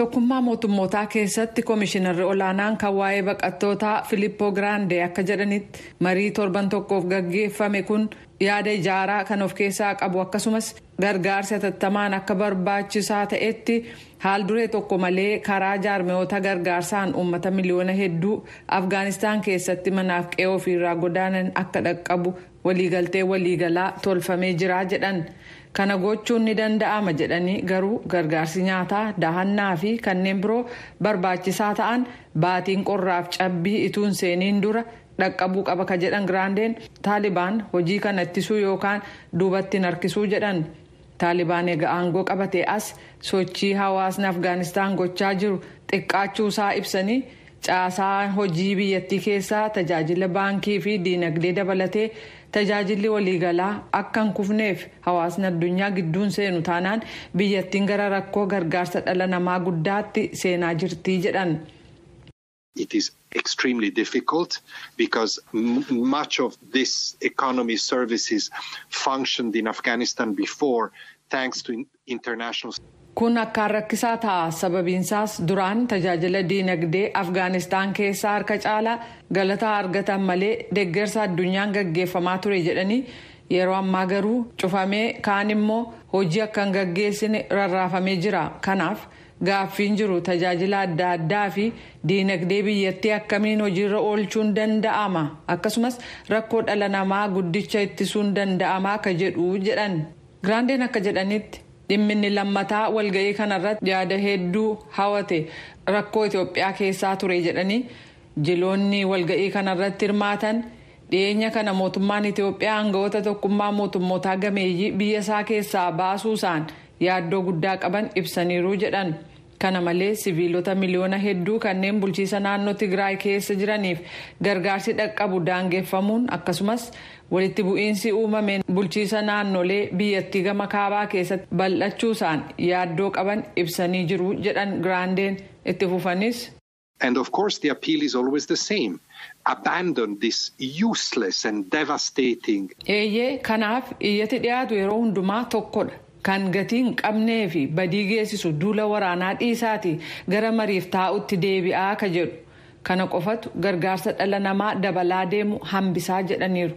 tokkummaa mootummootaa keessatti koomishinarri olaanaan kan waa'ee baqattootaa filippoo giraandee akka jedhanitti marii torban tokkoof gaggeeffame kun yaada ijaaraa kan of keessaa qabu akkasumas gargaarsi hatattamaan akka barbaachisaa ta'etti haal duree tokko malee karaa jaarmiyoota gargaarsaan uummata miliyoona hedduu afgaanistaan keessatti manaaf qe'ee ofiirraa godaanan akka dhaqqabu waliigaltee waliigalaa tolfamee jira jedhan. Kana gochuun ni danda'ama jedhanii garuu gargaarsi nyaataa dahannaa fi kanneen biroo barbaachisaa ta'an baatiin qorraaf cabbii ituun seeniin dura dhaqqabuu qaba ka jedhan giraandeen. Taalibaan hojii kana ittisuu yookaan duubatti harkisuu jedhan. Taalibaan eega aangoo qabatee as sochii hawaasni afgaanistaan gochaa jiru xiqqaachuusaa ibsanii caasaa hojii biyyattii keessaa tajaajila baankii fi diinagdee dabalatee. tajaajilli waliigalaa akka hin kufneef hawaasni addunyaa gidduun seenu taanaan biyyattiin gara rakkoo gargaarsa dhala namaa guddaatti seenaa jirtii jedhan. It is extremely difficult because much of this economy services functioned in Afghanistan before thanks to international. Kun akkaan rakkisaa ta'a sababiinsaas duraan tajaajila diinagdee afgaanistaan keessaa harka caalaa galataa argatan malee deeggarsa addunyaan gaggeeffamaa ture jedhanii yeroo ammaa garuu cufamee kaan immoo hojii akka hin gaggeessine rarraafamee jira kanaaf gaaffiin jiru tajaajila adda addaa fi diinagdee biyyattii akkamiin hojiirra oolchuun danda'ama akkasumas rakkoo dhala namaa guddicha ittisuun danda'ama akka jedhu jedhan giraandeen akka jedhanitti. Dhimminni lammataa walga'ii kanarratti yaada hedduu hawate rakkoo itiyoophiyaa keessaa ture jedhanii jiloonni walga'ii kanarratti hirmaatan. Dhiyeenya kana mootummaan itiyoophiyaa aangawoota tokkummaa mootummootaa gameeyyii biyya isaa keessaa baasuusaan yaaddoo guddaa qaban ibsaniiru jedhan kana malees siviilota miliyoona hedduu kanneen bulchiisa naannoo tigraay keessa jiraniif gargaarsi dhaqqabu daangeffamuun akkasumas. walitti bu'iinsi uumameen bulchiisa naannolee biyyattii gama kaabaa keessatti bal'achuusaan yaaddoo qaban ibsanii jiru jedhan giraandeen itti fufanis. And of course the appeal is always the same. Abandon this useless and devastating. Eeyyee kanaaf iyyati dhiyaatu yeroo hundumaa tokkodha. Kan gatii hin qabnee fi badii geessisu duula waraanaa dhiisaati gara mariif taa'utti deebi'aa ka jedhu. Kana qofatu gargaarsa dhala namaa dabalaa deemu hambisaa jedhaniiru.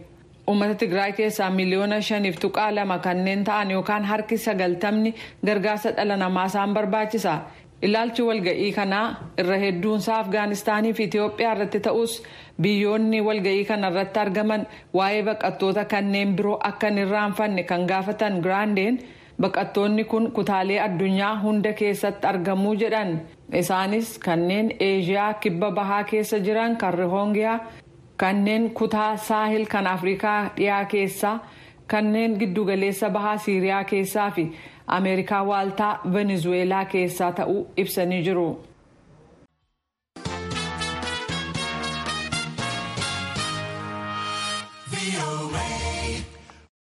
uummata tigraay keessaa miliyoona shaniif tuqaa lama kanneen ta'an yookaan harki sagaltamni gargaarsa dhala namaa isaan barbaachisa ilaalchi walga'ii kanaa irra hedduunsaa afgaanistaanii fi itiyoophiyaa irratti ta'us biyyoonni walga'ii kana irratti argaman waa'ee baqattoota kanneen biroo akka hin irraanfanne kan gaafatan giraandeen baqattoonni kun kutaalee addunyaa hunda keessatti argamuu jedhan isaanis kanneen eeshiyaa kibba bahaa keessa jiran kan rihoongiyaa. kanneen kutaa saahil kan afrikaa dhiyaa keessaa kanneen giddugaleessa bahaa siiriyaa keessaa fi ameerikaa waaltaa venezuweelaa keessaa ta'uu ibsanii jiru.